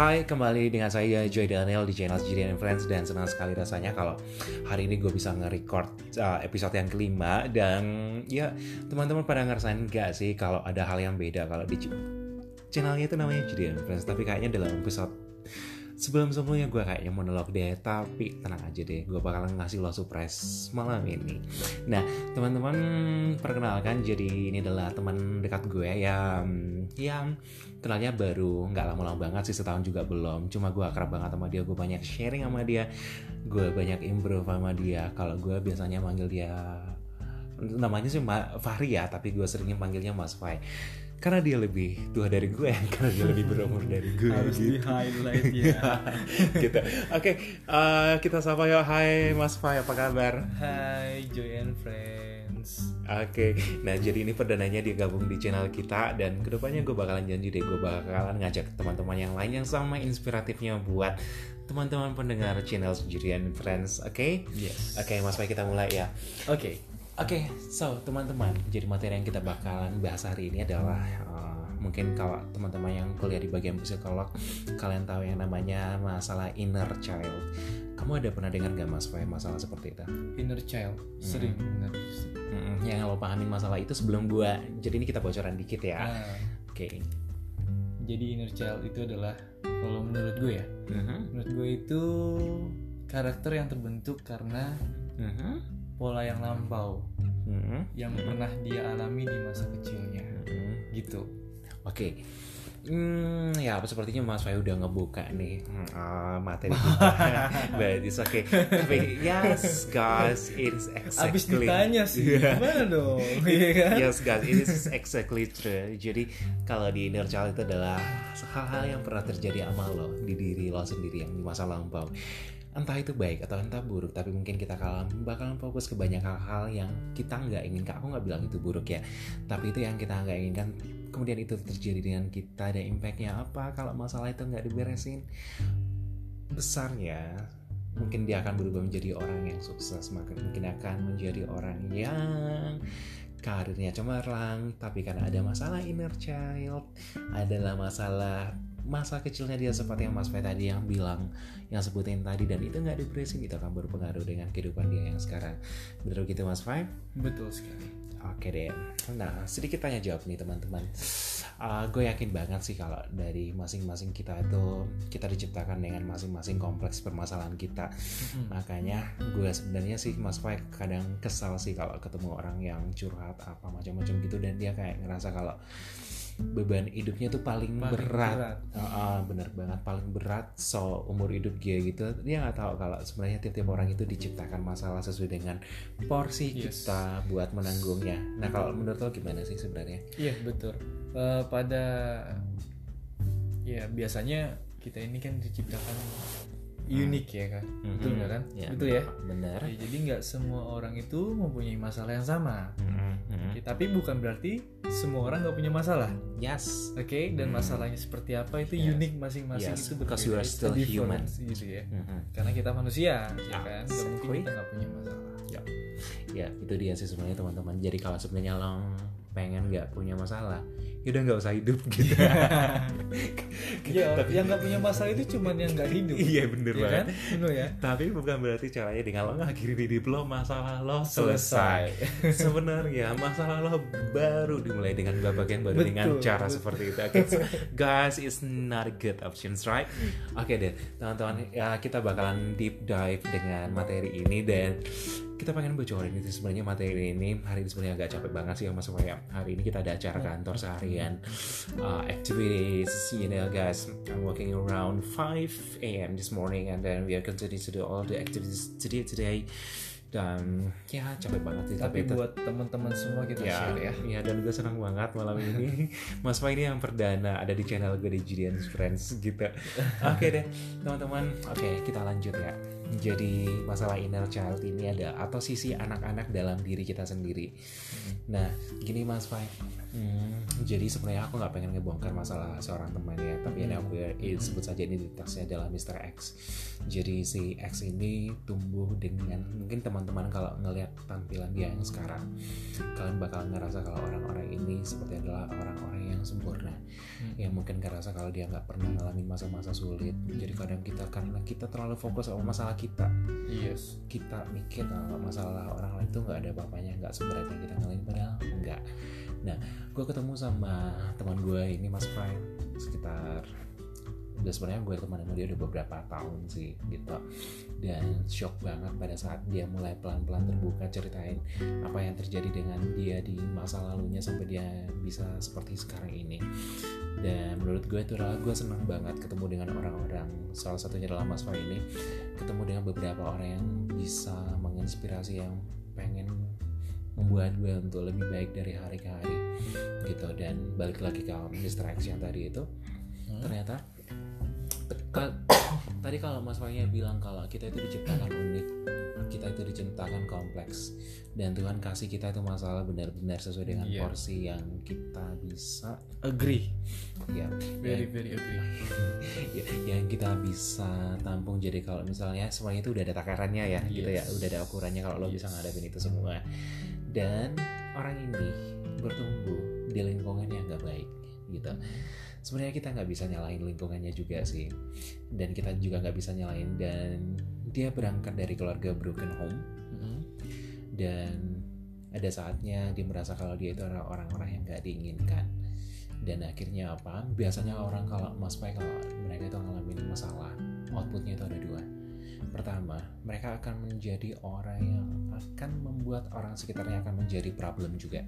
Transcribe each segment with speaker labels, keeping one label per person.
Speaker 1: Hai, kembali dengan saya Joy Daniel di channel Jidian Friends dan senang sekali rasanya kalau hari ini gue bisa nge-record uh, episode yang kelima dan ya teman-teman pada ngerasain gak sih kalau ada hal yang beda kalau di channelnya itu namanya Jidian Friends tapi kayaknya dalam episode sebelum sebelumnya gue kayaknya monolog deh tapi tenang aja deh gue bakalan ngasih lo surprise malam ini. Nah teman-teman perkenalkan jadi ini adalah teman dekat gue yang yang kenalnya baru nggak lama-lama banget sih setahun juga belum. Cuma gue akrab banget sama dia gue banyak sharing sama dia gue banyak improve sama dia. Kalau gue biasanya manggil dia namanya sih Fahri ya tapi gue seringnya panggilnya Mas Fai karena dia lebih tua dari gue karena dia lebih berumur dari gue
Speaker 2: harus
Speaker 1: gitu.
Speaker 2: di highlight ya
Speaker 1: gitu oke uh, kita sapa ya Hai Mas Fai apa kabar
Speaker 2: Hai Joy and Friends
Speaker 1: Oke, nah jadi ini perdananya dia gabung di channel kita dan ke depannya gue bakalan janji deh gue bakalan ngajak teman-teman yang lain yang sama inspiratifnya buat teman-teman pendengar channel Jirian Friends, oke? Okay?
Speaker 2: Yes
Speaker 1: Oke, Mas Fai kita mulai ya.
Speaker 2: Oke
Speaker 1: Oke, so teman-teman, jadi materi yang kita bakalan bahas hari ini adalah uh, mungkin kalau teman-teman yang kuliah di bagian psikolog, kalian tahu yang namanya masalah inner child. Kamu ada pernah dengar gak Mas Fai masalah seperti itu?
Speaker 2: Inner child Sering dengar
Speaker 1: Mm, yang lo pahamin masalah itu sebelum gua. Jadi ini kita bocoran dikit ya.
Speaker 2: Nah,
Speaker 1: Oke.
Speaker 2: Jadi inner child itu adalah Kalau menurut gue ya
Speaker 1: Mhm,
Speaker 2: Menurut gue itu Karakter yang terbentuk karena
Speaker 1: mhm,
Speaker 2: Pola yang lampau
Speaker 1: mhm,
Speaker 2: Yang pernah dia alami di masa kecilnya
Speaker 1: mhm.
Speaker 2: Gitu
Speaker 1: Oke. Hmm, ya sepertinya Mas Fai udah ngebuka nih hmm, uh, materi kita. But it's okay. Tapi yes, guys, it is exactly.
Speaker 2: Abis ditanya sih. Gimana dong Iya kan
Speaker 1: Yes guys, it is exactly true. Jadi kalau di inner child itu adalah hal-hal yang pernah terjadi sama lo di diri lo sendiri yang di masa lampau. Entah itu baik atau entah buruk, tapi mungkin kita kalah bakalan fokus ke banyak hal-hal yang kita nggak inginkan. Aku nggak bilang itu buruk ya, tapi itu yang kita nggak inginkan. Kemudian itu terjadi dengan kita dan impactnya apa kalau masalah itu nggak diberesin? Besarnya mungkin dia akan berubah menjadi orang yang sukses, maka mungkin akan menjadi orang yang karirnya cemerlang tapi karena ada masalah inner child adalah masalah masa kecilnya dia seperti yang Mas Fai tadi yang bilang yang sebutin tadi dan itu nggak diberesin itu akan berpengaruh dengan kehidupan dia yang sekarang betul gitu Mas Fai
Speaker 2: Betul sekali
Speaker 1: Oke deh. Nah, sedikit tanya jawab nih teman-teman. Uh, gue yakin banget sih kalau dari masing-masing kita itu kita diciptakan dengan masing-masing kompleks permasalahan kita. Makanya gue sebenarnya sih Mas Fai kadang kesal sih kalau ketemu orang yang curhat apa macam-macam gitu dan dia kayak ngerasa kalau beban hidupnya tuh paling,
Speaker 2: Paling
Speaker 1: berat.
Speaker 2: berat.
Speaker 1: Ah, ah, bener banget paling berat so umur hidup dia gitu dia nggak tahu kalau sebenarnya tiap-tiap orang itu diciptakan masalah sesuai dengan porsi
Speaker 2: Yes.
Speaker 1: kita buat menanggungnya. Nah kalau menurut lo gimana sih sebenarnya?
Speaker 2: Iya betul. Eh, pada ya biasanya kita ini kan diciptakan unik ya kan, betul nggak kan?
Speaker 1: Ya,
Speaker 2: betul ya.
Speaker 1: Benar.
Speaker 2: Ya, jadi nggak semua orang itu mempunyai masalah yang sama.
Speaker 1: Mhm, mhm.
Speaker 2: Oke, tapi bukan berarti semua orang nggak punya masalah.
Speaker 1: Yes.
Speaker 2: Oke, dan masalahnya seperti apa itu
Speaker 1: Yes.
Speaker 2: unik masing-masing
Speaker 1: Yes,
Speaker 2: itu
Speaker 1: because
Speaker 2: berbeda.
Speaker 1: you are still
Speaker 2: gitu ya.
Speaker 1: Mhm.
Speaker 2: Karena kita manusia, ya
Speaker 1: Ya,
Speaker 2: kan? Nggak mungkin kita nggak punya masalah.
Speaker 1: Ya itu dia sih sebenarnya teman-teman. Jadi kalau sebenarnya lo pengen nggak punya masalah, ya udah nggak usah hidup gitu.
Speaker 2: Iya, yang nggak punya masalah itu cuman yang nggak hidup.
Speaker 1: Iya bener
Speaker 2: Iya
Speaker 1: banget.
Speaker 2: kan? Bener ya.
Speaker 1: Tapi bukan berarti caranya dengan lo ngakhiri hidup lo masalah lo
Speaker 2: Selesai.
Speaker 1: selesai. Sebenarnya masalah lo baru dimulai dengan babak yang baru
Speaker 2: Betul,
Speaker 1: dengan cara
Speaker 2: betul.
Speaker 1: seperti itu. So, guys, it's not a good options, right? Oke deh, teman-teman, ya kita bakalan deep dive dengan materi ini dan kita pengen bocorin itu sebenarnya materi ini hari ini sebenarnya agak capek banget sih sama supaya hari ini kita ada acara kantor seharian uh, activities. You know guys. I'm working around 5 a.m. this morning and then we are continue to do all the activities today today. Dan ya capek banget sih
Speaker 2: Tapi
Speaker 1: tetap-
Speaker 2: buat teman-teman semua kita
Speaker 1: ya,
Speaker 2: share ya.
Speaker 1: ya dan gue senang banget malam ini. Mas Fai ini yang perdana ada di channel gue di Julian Friends gitu. Oke deh teman-teman. Oke kita lanjut ya jadi masalah inner child ini ada atau sisi anak-anak dalam diri kita sendiri nah gini Mas Fai Hmm, jadi sebenarnya aku nggak pengen ngebongkar masalah seorang teman ya, tapi ini aku ya, eh, sebut saja identitasnya adalah Mr. X. Jadi si X ini tumbuh dengan mungkin teman-teman kalau ngelihat tampilan dia yang sekarang, kalian bakal ngerasa kalau orang-orang ini seperti adalah orang-orang yang sempurna, hmm. yang mungkin ngerasa kalau dia nggak pernah ngalamin masa-masa sulit. Jadi kadang kita karena kita terlalu fokus sama masalah kita,
Speaker 2: yes,
Speaker 1: kita mikir kalau masalah orang lain itu nggak ada apa-apanya, nggak seberat yang kita ngalamin padahal enggak nah gue ketemu sama teman gue ini mas Prime sekitar udah sebenarnya gue teman sama dia udah beberapa tahun sih gitu. Dan shock banget pada saat dia mulai pelan-pelan terbuka ceritain apa yang terjadi dengan dia di masa lalunya sampai dia bisa seperti sekarang ini. Dan menurut gue itu adalah gue senang banget ketemu dengan orang-orang. Salah satunya adalah Mas Fa ini. Ketemu dengan beberapa orang yang bisa menginspirasi yang pengen membuat gue untuk lebih baik dari hari ke hari gitu. Dan balik lagi ke yang tadi itu hmm. ternyata tadi kalau Mas Fahnya bilang kalau kita itu diciptakan unik kita itu diciptakan kompleks dan Tuhan kasih kita itu masalah benar-benar sesuai dengan yeah. porsi yang kita bisa
Speaker 2: agree.
Speaker 1: Ya
Speaker 2: very yang, very agree.
Speaker 1: Ya, yang kita bisa tampung. Jadi kalau misalnya semuanya itu udah ada takarannya ya yes. gitu ya. Udah ada ukurannya kalau lo yes. bisa ngadepin itu semua. Dan orang ini bertumbuh di lingkungan yang gak baik gitu sebenarnya kita nggak bisa nyalain lingkungannya juga sih. Dan kita juga nggak bisa nyalain dan dia berangkat dari keluarga broken home. Mm-hmm. dan ada saatnya dia merasa kalau dia itu adalah orang-orang yang gak diinginkan. Dan akhirnya apa? Biasanya orang kalau mas Pai kalau mereka itu ngalamin masalah outputnya itu ada dua. Pertama, mereka akan menjadi orang yang akan membuat orang sekitarnya akan menjadi problem juga.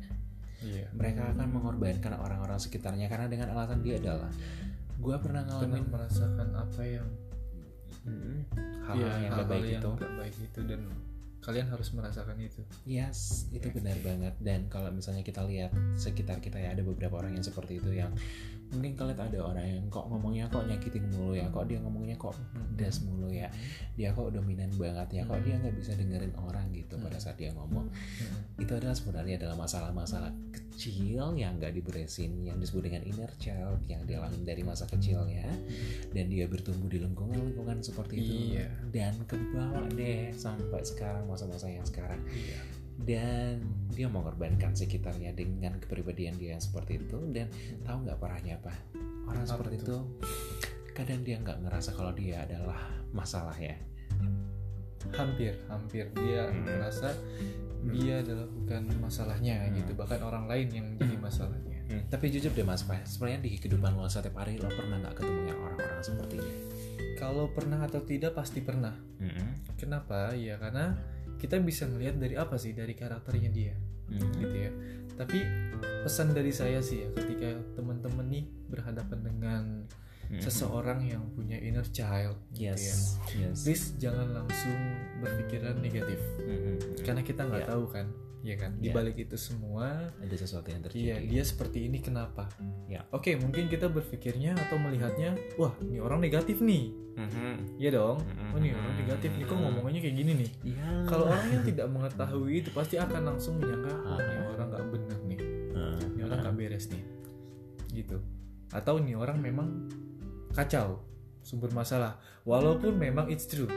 Speaker 1: Yeah. Mereka akan mengorbankan orang-orang sekitarnya karena dengan alasan dia adalah gue pernah ngalamin
Speaker 2: pernah merasakan apa yang
Speaker 1: hmm, hal, yeah, yang hal, baik yang itu.
Speaker 2: Gak baik itu dan kalian harus merasakan itu.
Speaker 1: Yes, itu benar banget. Dan kalau misalnya kita lihat sekitar kita ya ada beberapa orang yang seperti itu yang mungkin kalian ada orang yang kok ngomongnya kok nyakitin mulu ya kok dia ngomongnya kok pedas mulu ya. Dia kok dominan banget ya kok dia nggak bisa dengerin orang gitu pada saat dia ngomong. Itu adalah sebenarnya adalah masalah-masalah kecil yang nggak diberesin yang disebut dengan inner child yang dialami dari masa kecilnya. Dan dia bertumbuh di lingkungan-lingkungan seperti itu. Iya. dan kebawa deh sampai sekarang masa-masa yang sekarang. Iya dan dia mengorbankan sekitarnya dengan kepribadian dia yang seperti itu dan tahu nggak parahnya apa orang apa seperti itu? itu kadang dia nggak ngerasa kalau dia adalah masalah ya
Speaker 2: hampir hampir dia hmm. merasa dia adalah bukan masalahnya hmm. gitu bahkan orang lain yang jadi masalahnya
Speaker 1: hmm. tapi jujur deh mas Pak sebenarnya di kehidupan lo setiap hari lo pernah nggak ketemu yang orang-orang seperti ini
Speaker 2: kalau pernah atau tidak pasti pernah hmm. kenapa ya karena kita bisa melihat dari apa sih dari karakternya dia hmm. gitu ya tapi pesan dari saya sih ya ketika teman-teman nih berhadapan dengan hmm. seseorang yang punya inner child
Speaker 1: yes. gitu ya
Speaker 2: yes. please jangan langsung berpikiran negatif hmm. karena kita nggak yeah. tahu kan ya kan? Di iya. balik itu semua
Speaker 1: ada sesuatu yang terjadi.
Speaker 2: iya dia seperti ini kenapa?
Speaker 1: Ya.
Speaker 2: Oke okay, mungkin kita berpikirnya atau melihatnya wah ini orang negatif nih. Mm-hmm. ya dong. Mm-hmm. oh ini orang negatif nih kok ngomongnya kayak gini nih? Ya. kalau orang yang tidak mengetahui itu pasti akan langsung menyangka oh ini orang nggak benar nih. Ini orang nggak beres nih. Gitu. Atau ini orang memang kacau sumber masalah. Walaupun memang it's true.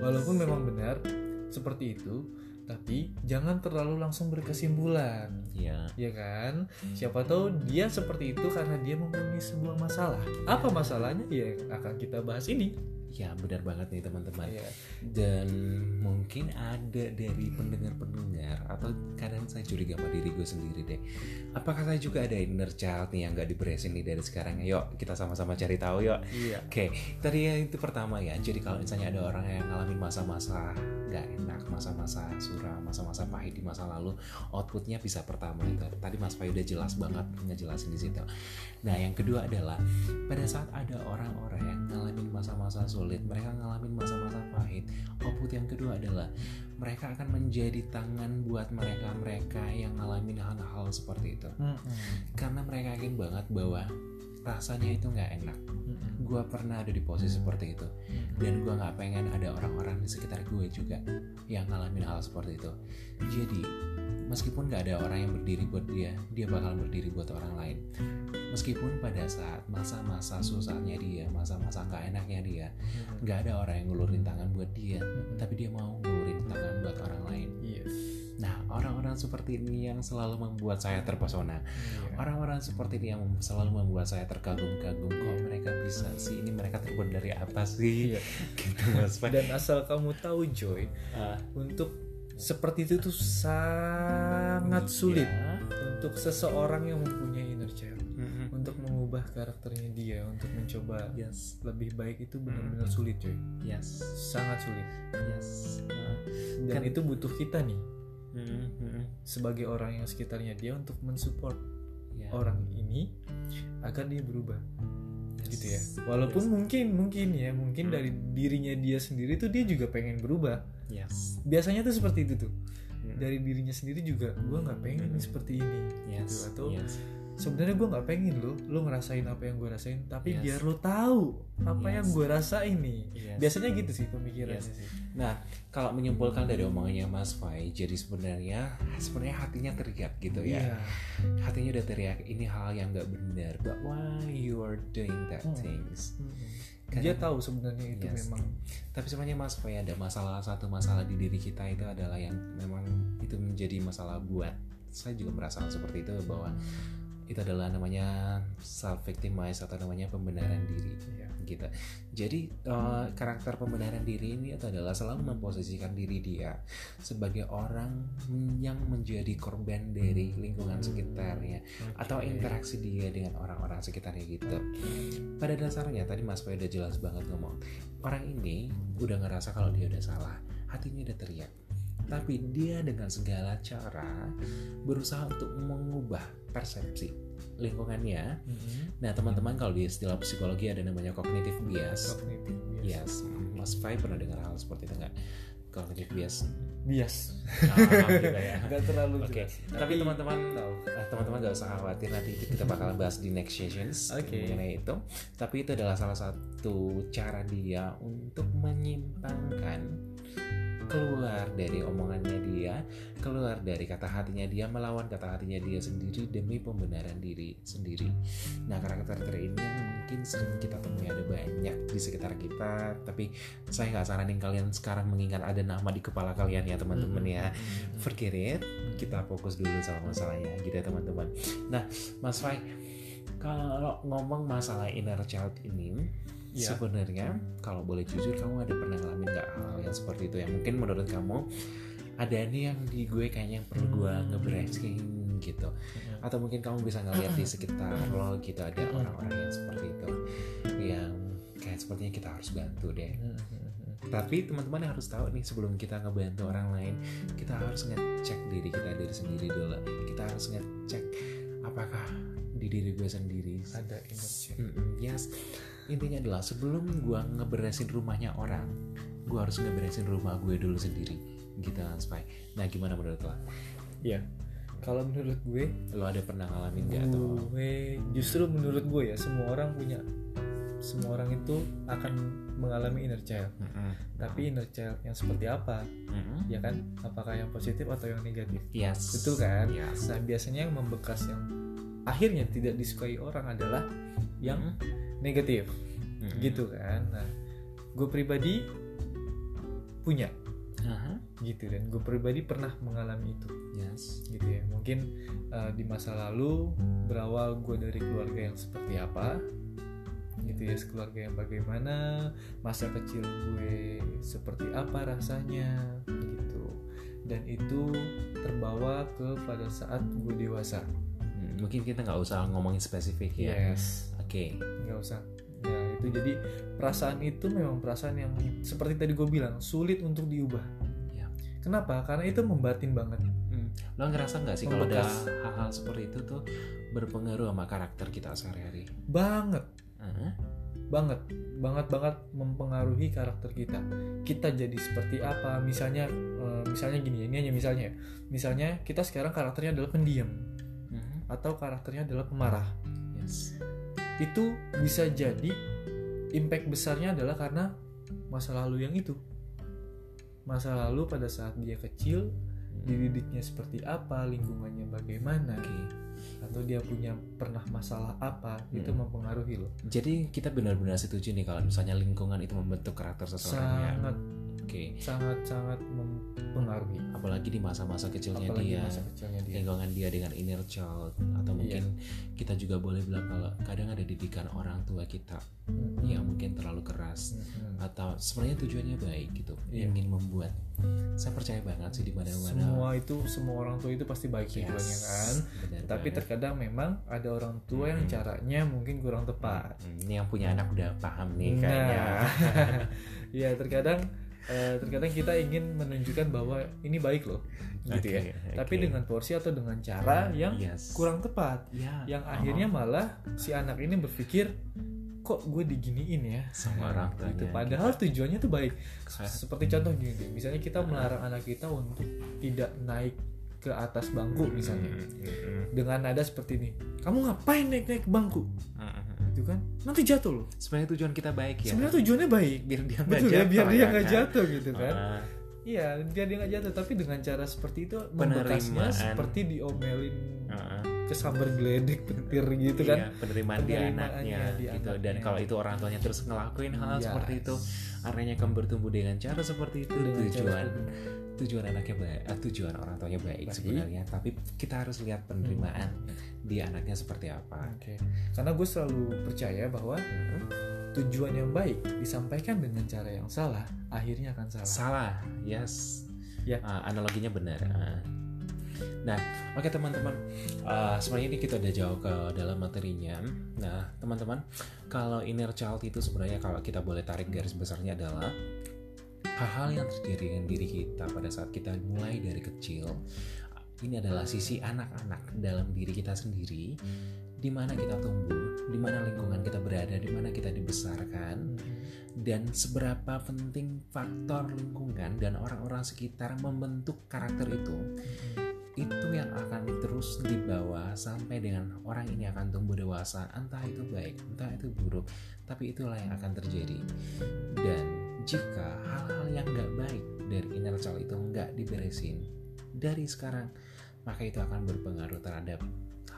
Speaker 2: Walaupun memang benar seperti itu tapi jangan terlalu langsung berkesimpulan.
Speaker 1: Ya
Speaker 2: ya kan? Siapa tahu dia seperti itu karena dia mempunyai sebuah masalah. Apa masalahnya? Ya akan kita bahas ini
Speaker 1: Ya benar banget nih teman-teman. Ya. Dan mungkin ada dari pendengar-pendengar atau kadang saya curiga sama diri gue sendiri deh. Apakah saya juga ada inner child nih yang gak diberesin nih dari sekarang? Yuk kita sama-sama cari tahu yuk.
Speaker 2: Iya.
Speaker 1: Oke, okay. tadi ya itu pertama ya. Jadi kalau misalnya ada orang yang ngalamin masa-masa gak enak, masa-masa suram, masa-masa pahit di masa lalu, outputnya bisa pertama itu. Tadi Mas Pai udah jelas banget ngejelasin di situ. Nah yang kedua adalah pada saat ada orang-orang yang ngalamin masa-masa sulit. Mereka ngalamin masa-masa pahit. Output yang kedua adalah mereka akan menjadi tangan buat mereka-mereka yang ngalamin hal-hal seperti itu. Hmm. karena mereka yakin banget bahwa rasanya itu nggak enak. Gue pernah ada di posisi seperti itu. Dan gue nggak pengen ada orang-orang di sekitar gue juga yang ngalamin hal seperti itu. Jadi meskipun nggak ada orang yang berdiri buat dia dia bakal berdiri buat orang lain meskipun pada saat masa-masa susahnya dia masa-masa nggak enaknya dia nggak ada orang yang ngulurin tangan buat dia tapi dia mau ngulurin tangan buat orang lain Nah, orang-orang seperti ini yang selalu membuat saya terpesona. Iya. Orang-orang seperti ini yang selalu membuat saya terkagum-kagum. Kok mereka bisa sih? Ini mereka terbuat dari apa sih? Iya.
Speaker 2: gitu, Mas. Dan asal kamu tahu, Joy, uh. untuk seperti itu tuh sangat sulit iya. untuk seseorang yang mempunyai mengubah karakternya dia untuk mencoba yes. lebih baik itu benar-benar mm-hmm. sulit coy
Speaker 1: yes
Speaker 2: sangat sulit yes uh, dan kan, itu butuh kita nih hmm. sebagai orang yang sekitarnya dia untuk mensupport yeah. orang ini agar dia berubah yes. gitu ya walaupun yes. mungkin mungkin ya mungkin hmm. dari dirinya dia sendiri tuh dia juga pengen berubah yes. biasanya tuh seperti itu tuh hmm. dari dirinya sendiri juga gue nggak pengen hmm. seperti ini yes. gitu atau yes sebenarnya gue nggak pengen lo lo ngerasain apa yang gue rasain tapi yes. biar lo tahu apa yes. yang gue rasain nih yes. biasanya gitu sih pemikirannya yes. sih
Speaker 1: nah kalau menyimpulkan dari omongannya Mas Fai jadi sebenarnya sebenarnya hatinya teriak gitu ya yeah. hatinya udah teriak ini hal yang nggak benar but why you are doing that hmm. things hmm.
Speaker 2: Karena, dia tahu sebenarnya itu yes. memang
Speaker 1: tapi sebenarnya Mas Fai ada masalah satu masalah di diri kita itu adalah yang memang itu menjadi masalah buat saya juga merasakan seperti itu bahwa itu adalah namanya self victimize atau namanya pembenaran diri. Ya. gitu. Jadi uh, karakter pembenaran diri ini itu adalah selalu memposisikan diri dia sebagai orang yang menjadi korban dari lingkungan sekitarnya okay. atau interaksi dia dengan orang-orang sekitarnya gitu. Pada dasarnya tadi Mas Fai udah jelas banget ngomong orang ini udah ngerasa kalau dia udah salah hatinya udah teriak tapi dia dengan segala cara berusaha untuk mengubah persepsi lingkungannya. Mm-hmm. Nah, teman-teman kalau di istilah psikologi ada namanya cognitive bias. Cognitive bias. Yes. Mas Fai pernah dengar hal seperti itu nggak? Cognitive bias.
Speaker 2: Bias.
Speaker 1: Gitu ya.
Speaker 2: Gak terlalu
Speaker 1: Oke. Okay. Tapi teman-teman tahu, eh, teman-teman gak usah khawatir nanti kita bakalan bahas di next sessions okay. mengenai itu. Tapi itu adalah salah satu cara dia untuk menyimpangkan keluar dari omongannya dia, keluar dari kata hatinya dia, melawan kata hatinya dia sendiri demi pembenaran diri sendiri. Nah, karakter-karakter ini yang mungkin sering kita temui ada banyak di sekitar kita, tapi saya nggak saranin kalian sekarang mengingat ada nama di kepala kalian ya teman-teman ya. Hmm, hmm, hmm, Forget it, kita fokus dulu sama masalahnya gitu ya teman-teman. Nah, Mas Fai, kalau ngomong masalah inner child ini, ya. sebenarnya kalau boleh jujur kamu ada pernah ngalamin nggak hal yang seperti itu? Yang mungkin menurut kamu ada nih yang di gue kayaknya yang perlu gue hmm. ngebracing gitu. Hmm. atau mungkin kamu bisa ngeliat di sekitar lo gitu ada hmm. orang-orang yang seperti itu yang kayak sepertinya kita harus bantu deh. Tapi teman-teman harus tahu nih sebelum kita ngebantu orang lain kita harus ngecek diri kita dari sendiri dulu. Kita harus ngecek apakah di diri gue sendiri.
Speaker 2: Ada inner check
Speaker 1: mm -mm, yes intinya adalah sebelum gue ngeberesin rumahnya orang gue harus ngeberesin rumah gue dulu sendiri gitu kan Spy nah gimana menurut lo?
Speaker 2: ya kalau menurut gue
Speaker 1: lo ada pernah ngalamin gak atau
Speaker 2: gue justru menurut gue ya semua orang punya semua orang itu akan mengalami inner child mm -hmm. tapi inner child yang seperti apa mm -hmm. ya kan apakah yang positif atau yang negatif
Speaker 1: yes.
Speaker 2: betul kan yes. nah biasanya yang membekas yang akhirnya tidak disukai orang adalah yang mm -hmm. negatif. Hmm. gitu kan. Nah gue pribadi punya. Uh-huh. gitu dan gue pribadi pernah mengalami itu.
Speaker 1: Yes.
Speaker 2: gitu ya. Mungkin uh, di masa lalu berawal gue dari keluarga yang seperti apa. Gitu ya keluarga yang bagaimana masa kecil gue seperti apa rasanya. Gitu. Dan itu terbawa ke pada saat gue dewasa.
Speaker 1: Hmm, mungkin kita nggak usah ngomongin spesifik ya.
Speaker 2: Yes
Speaker 1: okay.
Speaker 2: nggak usah. Ya itu jadi perasaan itu memang perasaan yang seperti tadi gue bilang sulit untuk diubah. Ya. kenapa? Karena itu membatin banget.
Speaker 1: Hmm. lo ngerasa nggak sih kalau ada hal-hal seperti itu tuh berpengaruh sama karakter kita sehari-hari?
Speaker 2: Banget. Uh-huh. banget. Banget banget mempengaruhi karakter kita. Kita jadi seperti apa? Misalnya uh, misalnya gini ini hanya misalnya. Misalnya kita sekarang karakternya adalah pendiam. Uh-huh. atau karakternya adalah pemarah.
Speaker 1: Yes
Speaker 2: itu bisa jadi impact besarnya adalah karena masa lalu yang itu masa lalu pada saat dia kecil hmm. dididiknya seperti apa lingkungannya bagaimana okay. atau dia punya pernah masalah apa hmm. itu mempengaruhi loh
Speaker 1: jadi kita benar-benar setuju nih kalau misalnya lingkungan itu membentuk karakter seseorang
Speaker 2: ya? sangat ya okay. sangat sangat mempengaruhi
Speaker 1: apalagi di masa-masa kecilnya apalagi dia masa kecilnya dia lingkungan dia dengan inner child atau mungkin yeah. kita juga boleh bilang kalau kadang ada didikan orang tua kita mm-hmm. yang mungkin terlalu keras mm-hmm. atau sebenarnya tujuannya baik gitu yeah. ingin membuat saya percaya banget sih di mana-mana
Speaker 2: semua itu semua orang tua itu pasti baik yes, tujuannya kan benar tapi banget. terkadang memang ada orang tua yang caranya mungkin kurang tepat
Speaker 1: hmm, ini yang punya anak udah paham nih nah. kayaknya
Speaker 2: ya terkadang uh, terkadang kita ingin menunjukkan bahwa ini baik loh gitu okay, ya okay. tapi dengan porsi atau dengan cara yang yes. kurang tepat yeah. yang akhirnya malah si anak ini berpikir kok gue diginiin ya
Speaker 1: sama orang
Speaker 2: gitu. padahal gitu. tujuannya tuh baik seperti contoh gini misalnya kita melarang anak kita untuk tidak naik ke atas bangku misalnya hmm, hmm, hmm. dengan nada seperti ini kamu ngapain naik naik bangku gitu kan. Nanti jatuh loh.
Speaker 1: Sebenarnya tujuan kita baik ya.
Speaker 2: Sebenarnya tujuannya baik.
Speaker 1: Biar dia nggak jatuh
Speaker 2: ya, biar dia nggak kan? jatuh gitu kan. Uh. iya biar dia nggak jatuh. Tapi dengan cara seperti itu membekasnya seperti diomelin uh. Kesambar geledek petir gitu kan. Iya,
Speaker 1: penerimaan, dia anaknya di gitu. dan kalau itu orang tuanya terus ngelakuin hal yes. seperti itu artinya kamu bertumbuh dengan cara seperti itu. Dengan tujuan tujuan anaknya baik uh, tujuan orang tuanya baik, baik. sebenarnya. Tapi kita harus lihat penerimaan hmm. di anaknya seperti apa.
Speaker 2: Okay. karena gue selalu percaya bahwa hmm. tujuan yang baik disampaikan dengan cara yang salah akhirnya akan salah.
Speaker 1: Salah yes. Ya. Uh, analoginya benar. Uh. Nah, oke okay, teman-teman, uh, sebenarnya ini kita udah jauh ke dalam materinya. Nah, teman-teman, kalau inner child itu sebenarnya kalau kita boleh tarik garis besarnya adalah hal-hal yang terjadi dengan diri kita pada saat kita mulai dari kecil ini adalah sisi anak-anak dalam diri kita sendiri di mana kita tumbuh, di mana lingkungan kita berada, di mana kita dibesarkan dan seberapa penting faktor lingkungan dan orang-orang sekitar membentuk karakter itu itu yang akan terus dibawa sampai dengan orang ini akan tumbuh dewasa entah itu baik entah itu buruk tapi itulah yang akan terjadi dan jika hal-hal yang nggak baik dari inner child itu nggak diberesin dari sekarang maka itu akan berpengaruh terhadap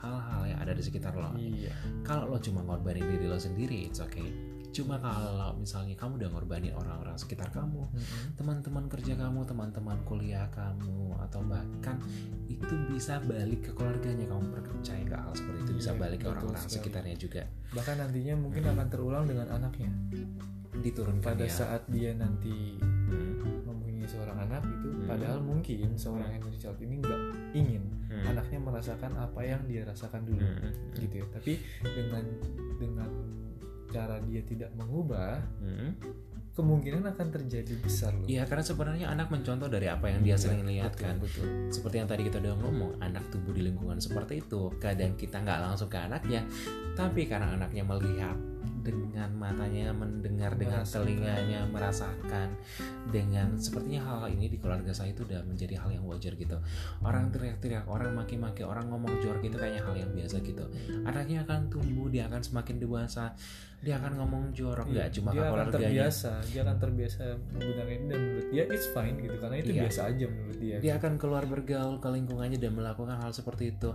Speaker 1: hal-hal yang ada di sekitar lo. Iya. Kalau lo cuma ngorbanin diri lo sendiri, it's okay. Cuma kalau misalnya kamu udah ngorbanin orang-orang sekitar kamu, mm-hmm. teman-teman kerja kamu, teman-teman kuliah kamu, atau bahkan itu bisa balik ke keluarganya kamu percaya nggak hal seperti itu bisa iya, balik ke orang-orang sekitarnya juga.
Speaker 2: Bahkan nantinya mungkin mm-hmm. akan terulang dengan anaknya
Speaker 1: diturunkan
Speaker 2: pada ya. saat dia nanti mempunyai seorang anak itu hmm. padahal mungkin seorang energy child ini nggak ingin hmm. anaknya merasakan apa yang dia rasakan dulu hmm. gitu ya tapi dengan dengan cara dia tidak mengubah hmm. kemungkinan akan terjadi besar loh.
Speaker 1: Iya, karena sebenarnya anak mencontoh dari apa yang dia iya, sering lihat kan. Betul. Seperti yang tadi kita udah ngomong, anak tumbuh di lingkungan seperti itu. Kadang kita nggak langsung ke anaknya, tapi karena anaknya melihat dengan matanya mendengar dengan merasakan. telinganya merasakan dengan sepertinya hal, hal ini di keluarga saya itu udah menjadi hal yang wajar gitu. Orang teriak-teriak orang maki-maki orang ngomong jorok gitu kayaknya hal yang biasa gitu. Anaknya akan tumbuh dia akan semakin dewasa dia akan ngomong jorok nggak
Speaker 2: iya,
Speaker 1: cuma
Speaker 2: dia akan terbiasa dia akan terbiasa menggunakan ini dan menurut dia it's fine gitu karena itu iya. biasa aja menurut dia.
Speaker 1: Dia akan keluar bergaul ke lingkungannya dan melakukan hal seperti itu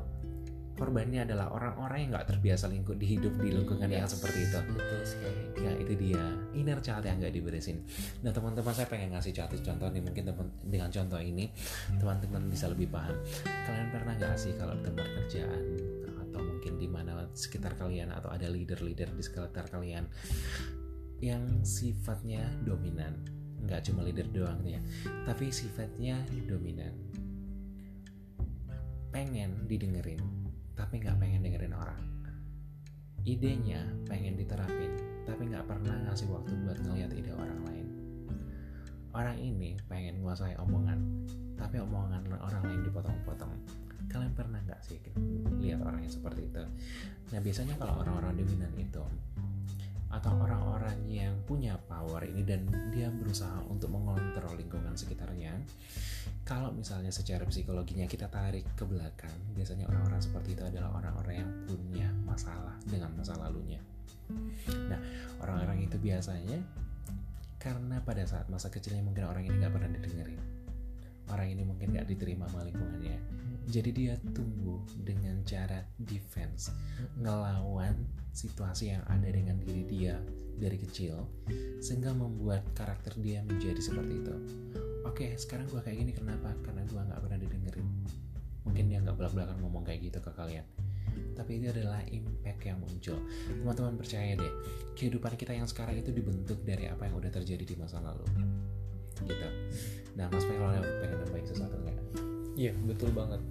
Speaker 1: korbannya adalah orang-orang yang nggak terbiasa lingkup di hidup di lingkungan yes. yang seperti itu. Betul sekali. Ya itu dia inner child yang nggak diberesin. Nah teman-teman saya pengen ngasih satu contoh nih mungkin teman dengan contoh ini teman-teman bisa lebih paham. Kalian pernah nggak sih kalau di tempat kerjaan atau mungkin di mana sekitar kalian atau ada leader-leader di sekitar kalian yang sifatnya dominan nggak cuma leader doang ya tapi sifatnya dominan pengen didengerin tapi nggak pengen dengerin orang. Idenya pengen diterapin tapi nggak pernah ngasih waktu buat ngeliat ide orang lain. Orang ini pengen menguasai omongan tapi omongan orang lain dipotong-potong. Kalian pernah nggak sih lihat orang yang seperti itu? Nah biasanya kalau orang-orang dominan itu atau orang-orang yang punya power ini dan dia berusaha untuk mengontrol lingkungan sekitarnya. Kalau misalnya secara psikologinya kita tarik ke belakang biasanya orang-orang seperti itu adalah orang-orang yang punya masalah dengan masa lalunya. Nah orang-orang itu biasanya karena pada saat masa kecilnya mungkin orang ini nggak pernah didengerin orang ini mungkin nggak diterima sama lingkungannya. Jadi dia tumbuh dengan cara defense ngelawan situasi yang ada dengan diri dia dari kecil sehingga membuat karakter dia menjadi seperti itu. Oke sekarang gue kayak gini kenapa? Karena gue nggak pernah didengerin. Mungkin dia nggak belak belakan ngomong kayak gitu ke kalian. Tapi itu adalah impact yang muncul. Teman-teman percaya deh kehidupan kita yang sekarang itu dibentuk dari apa yang udah terjadi di masa lalu gitu. Nah mas pengen pengen nambahin sesuatu nggak?
Speaker 2: Iya betul banget.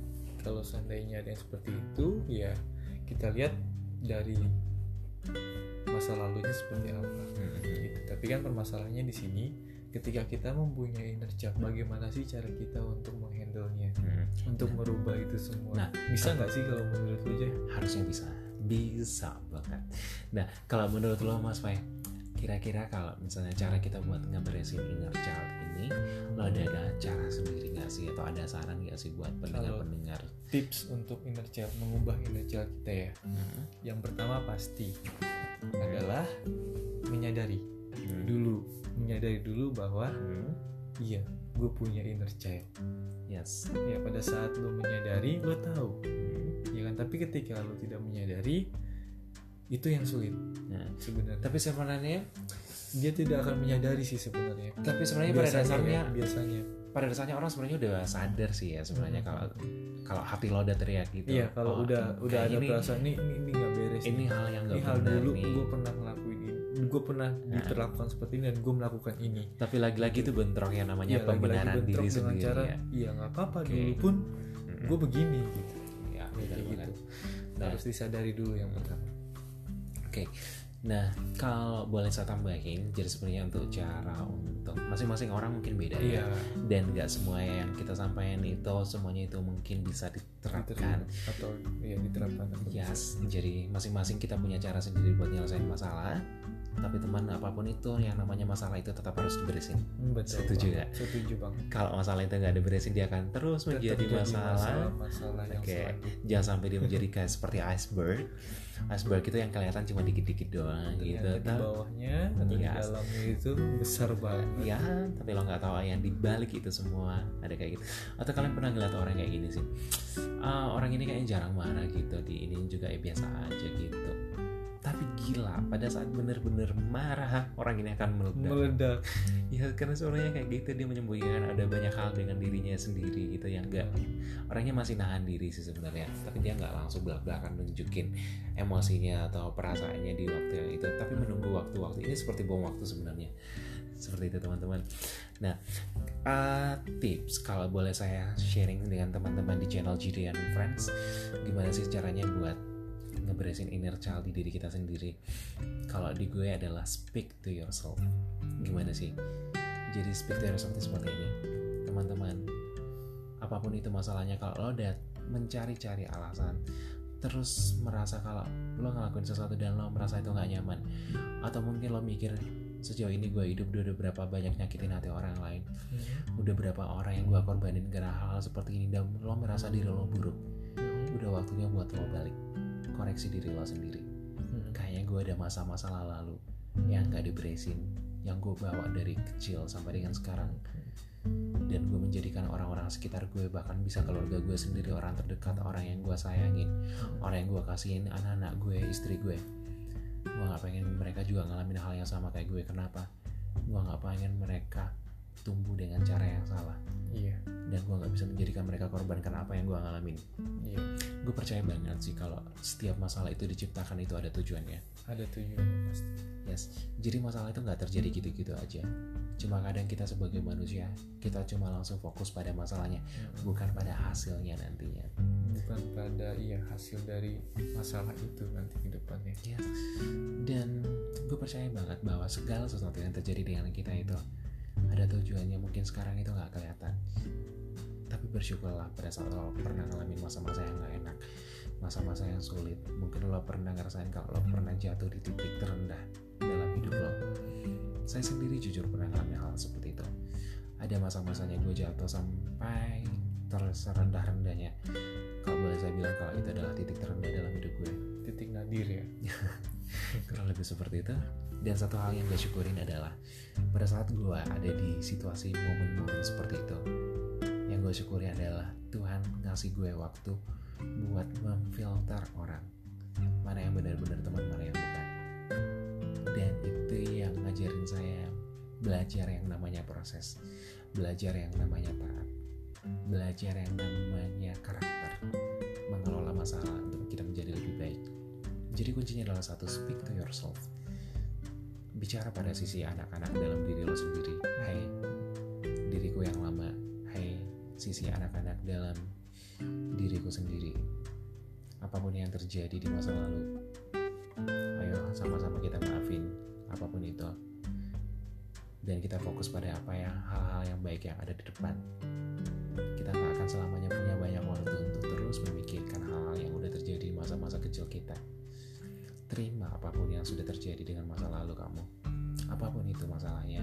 Speaker 2: Kalau seandainya ada yang seperti itu ya kita lihat dari masa lalunya seperti apa. Hmm. gitu. tapi kan permasalahannya di sini ketika kita mempunyai inner child bagaimana sih cara kita untuk menghandle-nya? Hmm. untuk merubah itu semua. Nah bisa nggak sih kalau menurut lo aja
Speaker 1: harusnya bisa. Bisa banget. Nah kalau menurut lo mas Pai kira-kira kalau misalnya cara kita buat ngeberesin inner child ini lo ada ada cara sendiri nggak sih atau ada saran nggak sih buat pendengar-pendengar
Speaker 2: tips untuk inner child mengubah inner child kita ya hmm. yang pertama pasti adalah menyadari hmm. dulu menyadari dulu bahwa hmm. iya gue punya inner child
Speaker 1: yes
Speaker 2: ya pada saat lo menyadari lo tahu hmm. ya kan tapi ketika lo tidak menyadari itu yang sulit.
Speaker 1: Nah, sebenarnya. Tapi sebenarnya
Speaker 2: dia tidak akan menyadari sih sebenarnya.
Speaker 1: Tapi sebenarnya pada dasarnya
Speaker 2: ya, biasanya.
Speaker 1: Pada dasarnya orang sebenarnya udah sadar sih ya sebenarnya hmm. kalau kalau hati lo udah teriak gitu.
Speaker 2: Iya kalau oh, udah udah ada ini, perasaan ini ini nggak beres
Speaker 1: ini hal yang nggak
Speaker 2: benar hal dulu gue pernah ngelakuin ini. Gue pernah nah. diperlakukan seperti ini dan gue melakukan ini.
Speaker 1: Tapi lagi-lagi itu bentrok yang namanya ya, pembenaran lagi -lagi diri sendiri
Speaker 2: cara, ya. Iya nggak apa-apa okay. dulu pun hmm. gue begini. Gitu
Speaker 1: ya, ya gitu.
Speaker 2: Nah, harus disadari dulu yang pertama
Speaker 1: oke okay. Nah, kalau boleh saya tambahin, jadi sebenarnya untuk cara untuk masing-masing orang mungkin beda ya,
Speaker 2: yeah.
Speaker 1: dan nggak semua yang kita sampaikan itu semuanya itu mungkin bisa diterapkan
Speaker 2: atau ya diterapkan.
Speaker 1: Yes, jadi masing-masing kita punya cara sendiri buat nyelesain masalah tapi teman apa pun itu yang namanya masalah itu tetap harus diberesin.
Speaker 2: Hmm, betul
Speaker 1: setuju gak?
Speaker 2: setuju banget.
Speaker 1: Kalau masalah itu nggak diberesin dia akan terus tetap menjadi masalah
Speaker 2: masalah, masalah
Speaker 1: oke jangan sampai dia menjadi kayak seperti iceberg. Iceberg itu yang kelihatan cuma dikit-dikit doang gitu
Speaker 2: di bawahnya atau yes. di dalamnya itu besar banget.
Speaker 1: Ya tapi lo nggak tahu yang di balik itu semua. Ada kayak gitu. Atau kalian pernah ngeliat orang kayak gini sih? Uh, orang ini kayaknya jarang marah gitu di ini juga ya biasa aja gitu tapi gila pada saat bener-bener marah orang ini akan meledak.
Speaker 2: Meledak.
Speaker 1: Ya karena suaranya kayak gitu dia menyembunyikan ada banyak hal dengan dirinya sendiri gitu yang enggak. Orangnya masih nahan diri sih sebenarnya tapi dia nggak langsung belak belakan nunjukin emosinya atau perasaannya di waktu yang itu tapi menunggu waktu-waktu. Ini seperti bom waktu sebenarnya. Seperti itu teman-teman. Nah uh, tips kalau boleh saya sharing dengan teman-teman di channel Jidian Friends gimana sih caranya buat ngeberesin inner child di diri kita sendiri. Kalau di gue adalah speak to yourself. Gimana sih? Jadi speak to yourself itu seperti ini. Teman-teman apa pun itu masalahnya kalau lo udah mencari-cari alasan terus merasa kalau lo ngelakuin sesuatu dan lo merasa itu nggak nyaman atau mungkin lo mikir sejauh ini gue hidup udah berapa banyak nyakitin hati orang lain. Hmm. udah berapa orang yang gue korbanin karena hal-hal seperti ini dan lo merasa diri lo buruk. Udah waktunya buat lo balik koreksi diri lo sendiri. Hmm. kayaknya gue ada masa-masa lalu yang gak diberesin yang gue bawa dari kecil sampai dengan sekarang. Dan gue menjadikan orang-orang sekitar gue bahkan bisa keluarga gue sendiri orang terdekat orang yang gue sayangin orang yang gue kasihin anak-anak gue istri gue gue gak pengen mereka juga ngalamin hal yang sama kayak gue. Kenapa? Gue gak pengen mereka tumbuh dengan cara yang salah.
Speaker 2: Iya.
Speaker 1: Dan gue nggak bisa menjadikan mereka korban karena apa yang gue ngalamin.
Speaker 2: Iya.
Speaker 1: Gue percaya banget sih kalau setiap masalah itu diciptakan itu ada tujuannya.
Speaker 2: Ada tujuannya pasti.
Speaker 1: Yes. Jadi masalah itu nggak terjadi gitu-gitu aja. Cuma kadang kita sebagai manusia kita cuma langsung fokus pada masalahnya hmm. bukan pada hasilnya nantinya.
Speaker 2: Bukan pada iya hasil dari masalah itu nanti ke depannya.
Speaker 1: Yes. dan gue percaya banget bahwa segala sesuatu yang terjadi dengan kita itu ada tujuannya mungkin sekarang itu nggak kelihatan. Tapi bersyukurlah pada saat lo pernah ngalamin masa-masa yang gak enak masa-masa yang sulit. Mungkin lo pernah ngerasain kalau lo pernah jatuh di titik terendah dalam hidup lo. Saya sendiri jujur pernah ngalamin hal seperti itu. Ada masa-masanya gue jatuh sampai terserendah-rendahnya. Kalau boleh saya bilang kalau itu adalah titik terendah dalam hidup gue.
Speaker 2: Titik nadir ya
Speaker 1: kurang lebih seperti itu. Dan satu hal yang gue syukurin adalah pada saat gue ada di situasi momen-momen seperti itu yang gue syukuri adalah Tuhan ngasih gue waktu buat memfilter orang. Mana yang benar-benar teman mana yang bukan. Dan itu yang ngajarin saya belajar yang namanya proses belajar yang namanya taat belajar yang namanya karakter mengelola masalah untuk kita menjadi lebih baik jadi kuncinya adalah satu speak to yourself. Bicara pada sisi anak-anak dalam diri lo sendiri. Hai diriku yang lama. Hai sisi anak-anak dalam diriku sendiri. Apa pun yang terjadi di masa lalu ayo sama-sama kita maafin apa pun itu. Dan kita fokus pada apa yang hal-hal yang baik yang ada di depan. Kita nggak akan selamanya punya banyak waktu untuk terus memikirkan hal-hal yang udah terjadi masa-masa kecil kita terima apa pun yang sudah terjadi dengan masa lalu kamu. Apa pun itu masalahnya.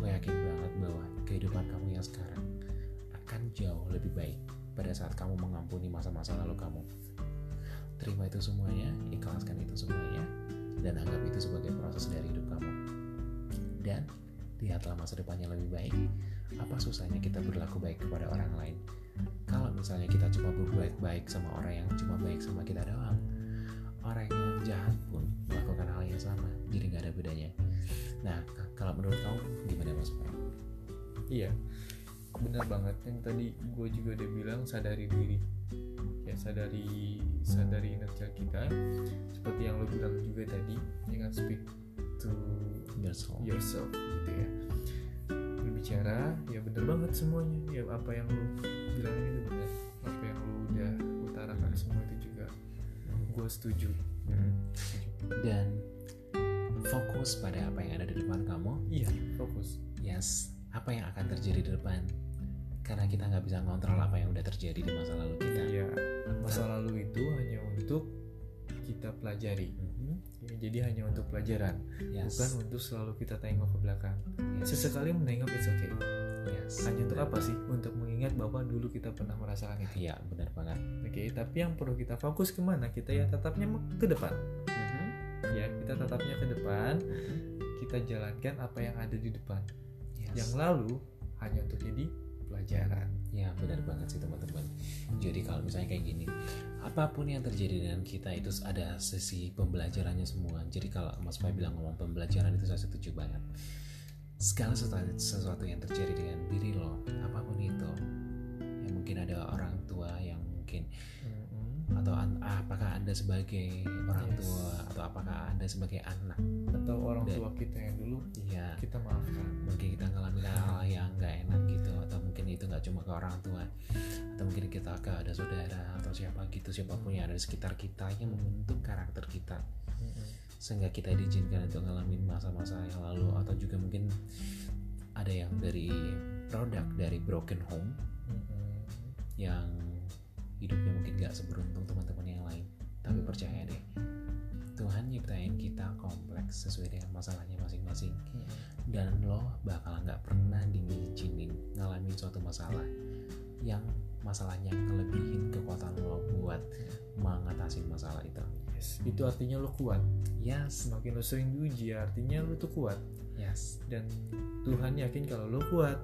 Speaker 1: Gue yakin banget bahwa kehidupan kamu yang sekarang akan jauh lebih baik pada saat kamu mengampuni masa-masa lalu kamu. Terima itu semuanya ikhlaskan itu semuanya dan anggap itu sebagai proses dari hidup kamu. Dan lihatlah masa depannya lebih baik. Apa susahnya kita berlaku baik kepada orang lain? Kalau misalnya kita cuma berbuat baik sama orang yang cuma baik sama kita doang orang yang jahat pun melakukan hal yang sama jadi nggak ada bedanya. Nah kalau menurut kamu gimana mas
Speaker 2: iya benar banget. Yang tadi gue juga udah bilang sadari diri. Ya sadari sadari child kita. Seperti yang lo bilang juga tadi jangan speak to yourself, yourself gitu ya. Berbicara ya bener banget semuanya. Ya apa yang lo bilang itu benar gue setuju.
Speaker 1: Hmm. dan fokus pada apa yang ada di depan kamu.
Speaker 2: Iya fokus.
Speaker 1: Yes apa yang akan terjadi di depan. Karena kita nggak bisa ngontrol apa yang udah terjadi di masa lalu kita.
Speaker 2: Iya masa lalu itu hanya untuk kita pelajari mm-hmm. ya, jadi hanya untuk pelajaran yes. bukan untuk selalu kita tengok ke belakang yes. sesekali menengok itu okay yes. hanya untuk apa sih untuk mengingat bahwa dulu kita pernah merasakan itu
Speaker 1: iya benar banget
Speaker 2: oke okay, tapi yang perlu kita fokus ke mana kita ya tetapnya ke depan mm-hmm. ya kita tetapnya ke depan mm-hmm. kita jalankan apa yang ada di depan yes. yang lalu hanya untuk jadi pelajaran.
Speaker 1: Ya benar banget sih teman-teman. Jadi kalau misalnya kayak gini apa pun yang terjadi dengan kita itu ada sesi pembelajarannya semua. Jadi kalau Mas Pai bilang ngomong pembelajaran itu saya setuju banget. Segala sesuatu, sesuatu yang terjadi dengan diri lo apa pun itu yang mungkin ada orang tua yang mungkin atau apakah anda sebagai orang yes. tua atau apakah anda sebagai anak?
Speaker 2: Atau orang Dan, tua kita yang dulu
Speaker 1: iya.
Speaker 2: kita maafkan.
Speaker 1: Mungkin kita ngalamin hal yang nggak enak gitu atau itu nggak cuma ke orang tua. Atau mungkin kita ke ada saudara atau siapa gitu siapa pun yang ada di sekitar kita yang membentuk karakter kita. Sehingga kita diizinkan untuk ngalamin masa-masa yang lalu atau juga mungkin ada yang dari produk dari broken home yang hidupnya mungkin gak seberuntung teman-teman yang lain. Tapi percaya deh Tuhan nyiptain kita kompleks sesuai dengan masalahnya masing-masing dan lo bakal nggak pernah diizinin ngalamin suatu masalah yang masalahnya ngelebihin kekuatan lo buat mengatasi masalah itu
Speaker 2: yes. itu artinya lo kuat
Speaker 1: yes.
Speaker 2: semakin lo sering diuji artinya lo tuh kuat
Speaker 1: yes.
Speaker 2: dan Tuhan yakin kalau lo kuat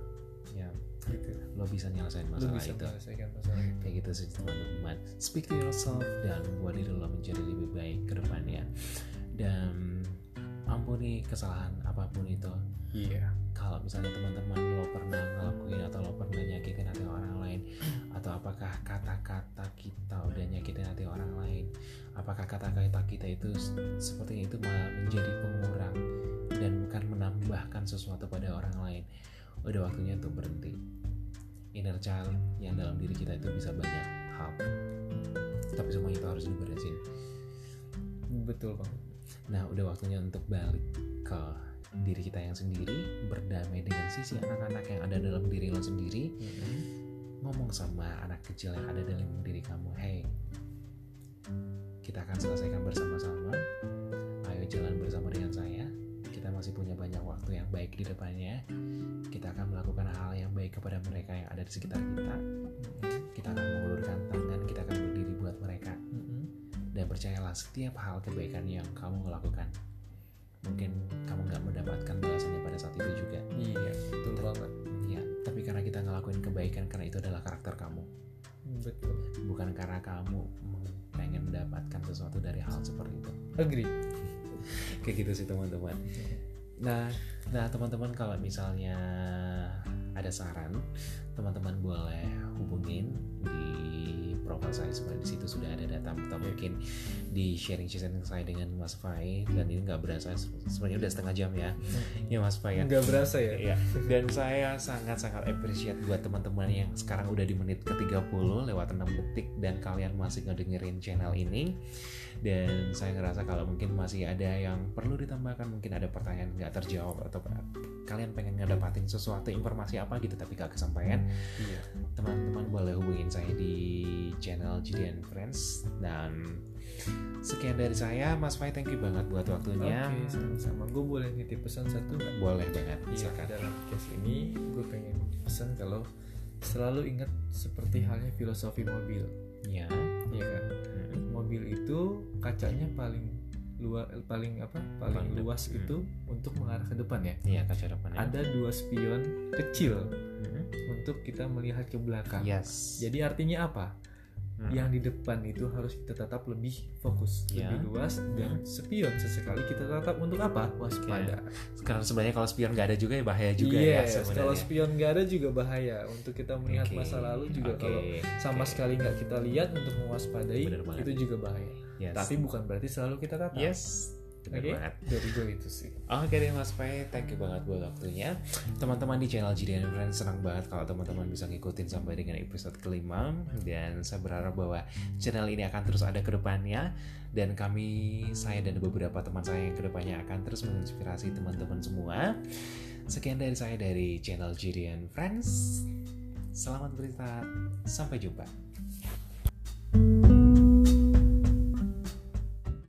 Speaker 1: ya gitu. lo bisa nyelesain masalah
Speaker 2: bisa
Speaker 1: itu.
Speaker 2: masalah itu.
Speaker 1: Kayak gitu sih teman-teman. Speak to yourself dan buat diri lo menjadi lebih baik ke depannya. Dan ampuni kesalahan apa pun itu.
Speaker 2: Iya. Yeah.
Speaker 1: kalau misalnya teman-teman lo pernah ngelakuin atau lo pernah nyakitin hati orang lain atau apakah kata-kata kita udah nyakitin hati orang lain apakah kata-kata kita itu seperti itu malah menjadi pengurang dan bukan menambahkan sesuatu pada orang lain udah waktunya untuk berhenti. Inner child yang dalam diri kita itu bisa banyak hal. Tapi semua itu harus diberesin.
Speaker 2: Betul bang
Speaker 1: nah udah waktunya untuk balik ke diri kita yang sendiri berdamai dengan sisi anak-anak yang ada dalam diri lo sendiri. Mm-hmm. ngomong sama anak kecil yang ada dalam diri kamu hey kita akan selesaikan bersama-sama. Ayo jalan bersama dengan saya masih punya banyak waktu yang baik di depannya kita akan melakukan hal yang baik kepada mereka yang ada di sekitar kita. Kita akan mengulurkan tangan kita akan berdiri buat mereka. Dan percayalah setiap hal kebaikan yang kamu lakukan mungkin kamu nggak mendapatkan balasannya pada saat itu juga.
Speaker 2: Iya betul banget.
Speaker 1: iya. Tapi karena kita ngelakuin kebaikan karena itu adalah karakter kamu.
Speaker 2: Betul.
Speaker 1: Bukan karena kamu pengen mendapatkan sesuatu dari hal seperti itu.
Speaker 2: Agree
Speaker 1: kayak gitu sih teman-teman. Nah nah teman-teman kalau misalnya ada saran teman-teman boleh hubungin di profil saya. Sebenarnya di situ sudah ada data atau mungkin di sharing sharing saya dengan Mas Fai. Dan ini nggak berasa sebenarnya udah setengah jam ya.
Speaker 2: Hmm.
Speaker 1: ya Mas Fai ya.
Speaker 2: Nggak berasa ya?
Speaker 1: Ya dan saya sangat sangat appreciate buat teman-teman yang sekarang udah di menit ke 30 lewat 6 detik dan kalian masih ngedengerin channel ini dan saya ngerasa kalau mungkin masih ada yang perlu ditambahkan mungkin ada pertanyaan nggak terjawab atau kalian pengen ngedapatin sesuatu informasi apa gitu tapi gak kesampaian iya. teman-teman boleh hubungin saya di channel Julian Friends. Dan sekian dari saya Mas Fai thank you banget buat waktunya.
Speaker 2: Oke sama-sama. Gue boleh nitip pesan satu
Speaker 1: nggak? Boleh banget
Speaker 2: iya, dalam case ini gue pengen pesan kalau selalu ingat seperti halnya filosofi mobil.
Speaker 1: Ya
Speaker 2: iya kan. Mobil itu kacanya paling luas paling apa paling luas hmm. itu untuk mengarah ke depan ya
Speaker 1: iya kaca depan ya.
Speaker 2: ada dua spion kecil hmm. untuk kita melihat ke belakang
Speaker 1: yes
Speaker 2: jadi artinya apa hmm. yang di depan itu harus kita tetap lebih fokus yeah. lebih luas dan spion sesekali kita tetap untuk apa waspada
Speaker 1: okay. karena sebenarnya kalau spion nggak ada juga ya bahaya juga
Speaker 2: yes, ya kalau spion nggak ada juga bahaya untuk kita melihat okay. masa lalu juga okay. kalau sama okay. sekali nggak kita lihat untuk mewaspadai itu juga bahaya yes. tapi bukan berarti selalu kita tatap
Speaker 1: yes
Speaker 2: Oke, okay. banget. Dari gue itu sih.
Speaker 1: Oke okay deh Mas Pai, thank you banget buat waktunya. Teman-teman di channel JDN Friends senang banget kalau teman-teman bisa ngikutin sampai dengan episode kelima dan saya berharap bahwa channel ini akan terus ada ke depannya dan kami saya dan beberapa teman saya yang ke depannya akan terus menginspirasi teman-teman semua. Sekian dari saya dari channel JDN Friends. Selamat beristirahat. Sampai jumpa.